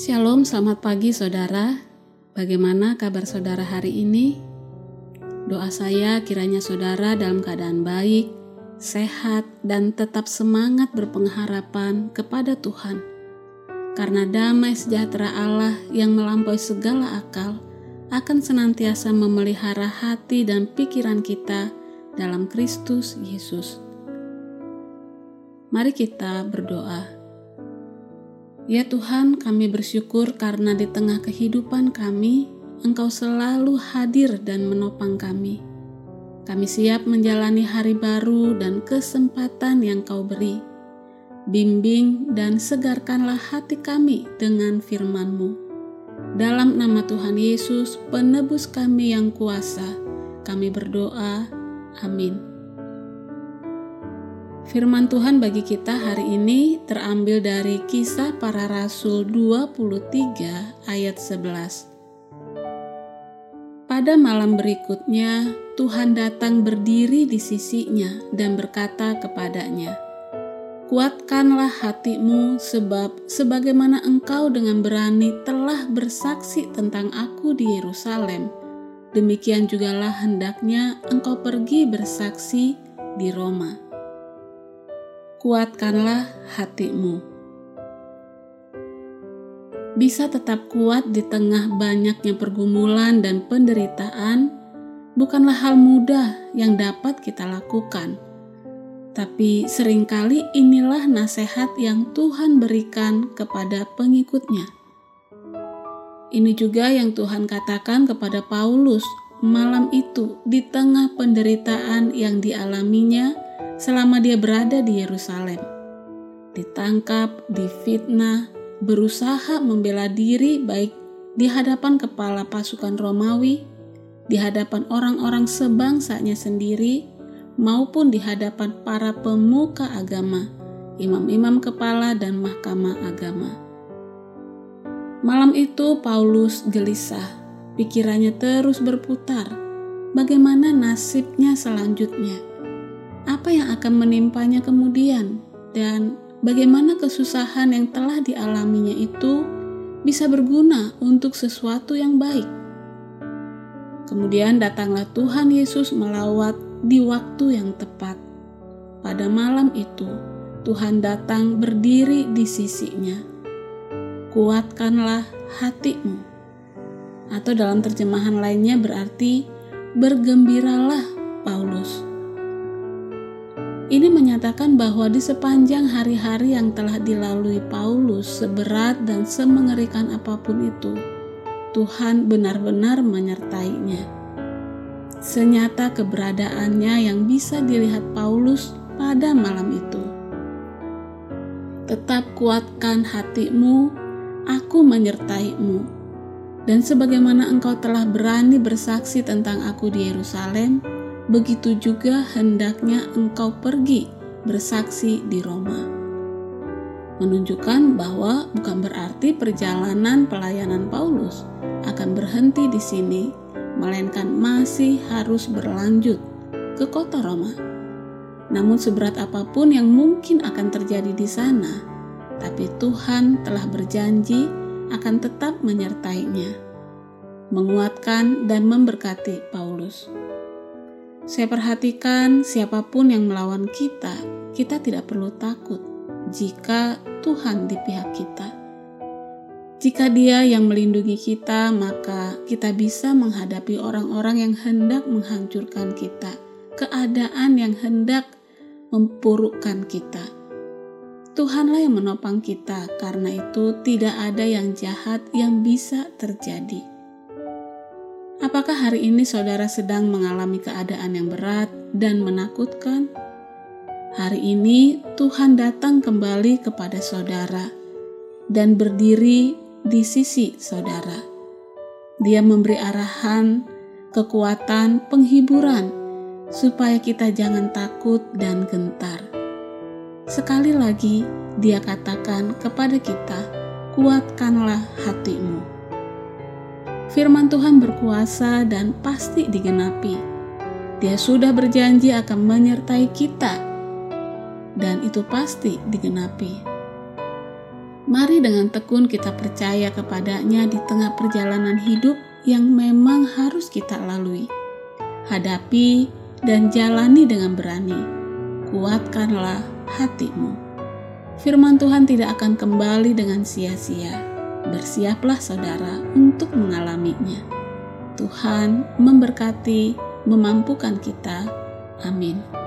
Shalom, selamat pagi saudara. Bagaimana kabar saudara hari ini? Doa saya kiranya saudara dalam keadaan baik, sehat, dan tetap semangat berpengharapan kepada Tuhan. Karena damai sejahtera Allah yang melampaui segala akal akan senantiasa memelihara hati dan pikiran kita dalam Kristus Yesus. Mari kita berdoa. Ya Tuhan, kami bersyukur karena di tengah kehidupan kami, Engkau selalu hadir dan menopang kami. Kami siap menjalani hari baru dan kesempatan yang Kau beri. Bimbing dan segarkanlah hati kami dengan firman-Mu. Dalam nama Tuhan Yesus, penebus kami yang kuasa, kami berdoa. Amin. Firman Tuhan bagi kita hari ini terambil dari Kisah Para Rasul 23 ayat 11. Pada malam berikutnya, Tuhan datang berdiri di sisinya dan berkata kepadanya, Kuatkanlah hatimu sebab sebagaimana engkau dengan berani telah bersaksi tentang aku di Yerusalem, demikian jugalah hendaknya engkau pergi bersaksi di Roma kuatkanlah hatimu. Bisa tetap kuat di tengah banyaknya pergumulan dan penderitaan bukanlah hal mudah yang dapat kita lakukan. Tapi sering kali inilah nasihat yang Tuhan berikan kepada pengikutnya. Ini juga yang Tuhan katakan kepada Paulus malam itu di tengah penderitaan yang dialaminya selama dia berada di Yerusalem. Ditangkap, difitnah, berusaha membela diri baik di hadapan kepala pasukan Romawi, di hadapan orang-orang sebangsanya sendiri, maupun di hadapan para pemuka agama, imam-imam kepala dan mahkamah agama. Malam itu Paulus gelisah, pikirannya terus berputar. Bagaimana nasibnya selanjutnya? Apa yang akan menimpanya kemudian, dan bagaimana kesusahan yang telah dialaminya itu bisa berguna untuk sesuatu yang baik. Kemudian datanglah Tuhan Yesus melawat di waktu yang tepat. Pada malam itu, Tuhan datang berdiri di sisinya. Kuatkanlah hatimu. Atau dalam terjemahan lainnya berarti bergembiralah Paulus ini menyatakan bahwa di sepanjang hari-hari yang telah dilalui Paulus, seberat dan semengerikan apa pun itu, Tuhan benar-benar menyertainya. Senyata keberadaannya yang bisa dilihat Paulus pada malam itu. Tetap kuatkan hatimu, aku menyertaimu. Dan sebagaimana engkau telah berani bersaksi tentang aku di Yerusalem, begitu juga hendaknya engkau pergi bersaksi di Roma. Menunjukkan bahwa bukan berarti perjalanan pelayanan Paulus akan berhenti di sini, melainkan masih harus berlanjut ke kota Roma. Namun seberat apa pun yang mungkin akan terjadi di sana, tapi Tuhan telah berjanji akan tetap menyertainya, menguatkan dan memberkati Paulus. Saya perhatikan siapa pun yang melawan kita, kita tidak perlu takut jika Tuhan di pihak kita. Jika Dia yang melindungi kita, maka kita bisa menghadapi orang-orang yang hendak menghancurkan kita, keadaan yang hendak mempurukkan kita. Tuhanlah yang menopang kita, karena itu tidak ada yang jahat yang bisa terjadi. Apakah hari ini saudara sedang mengalami keadaan yang berat dan menakutkan? Hari ini Tuhan datang kembali kepada saudara dan berdiri di sisi saudara. Dia memberi arahan, kekuatan, penghiburan, supaya kita jangan takut dan gentar. Sekali lagi, Dia katakan kepada kita, "Kuatkanlah hatimu." Firman Tuhan berkuasa dan pasti digenapi. Dia sudah berjanji akan menyertai kita, dan itu pasti digenapi. Mari dengan tekun kita percaya kepadanya di tengah perjalanan hidup yang memang harus kita lalui. Hadapi dan jalani dengan berani. Kuatkanlah hatimu. Firman Tuhan tidak akan kembali dengan sia-sia. Bersiaplah saudara untuk mengalaminya. Tuhan memberkati, memampukan kita. Amin.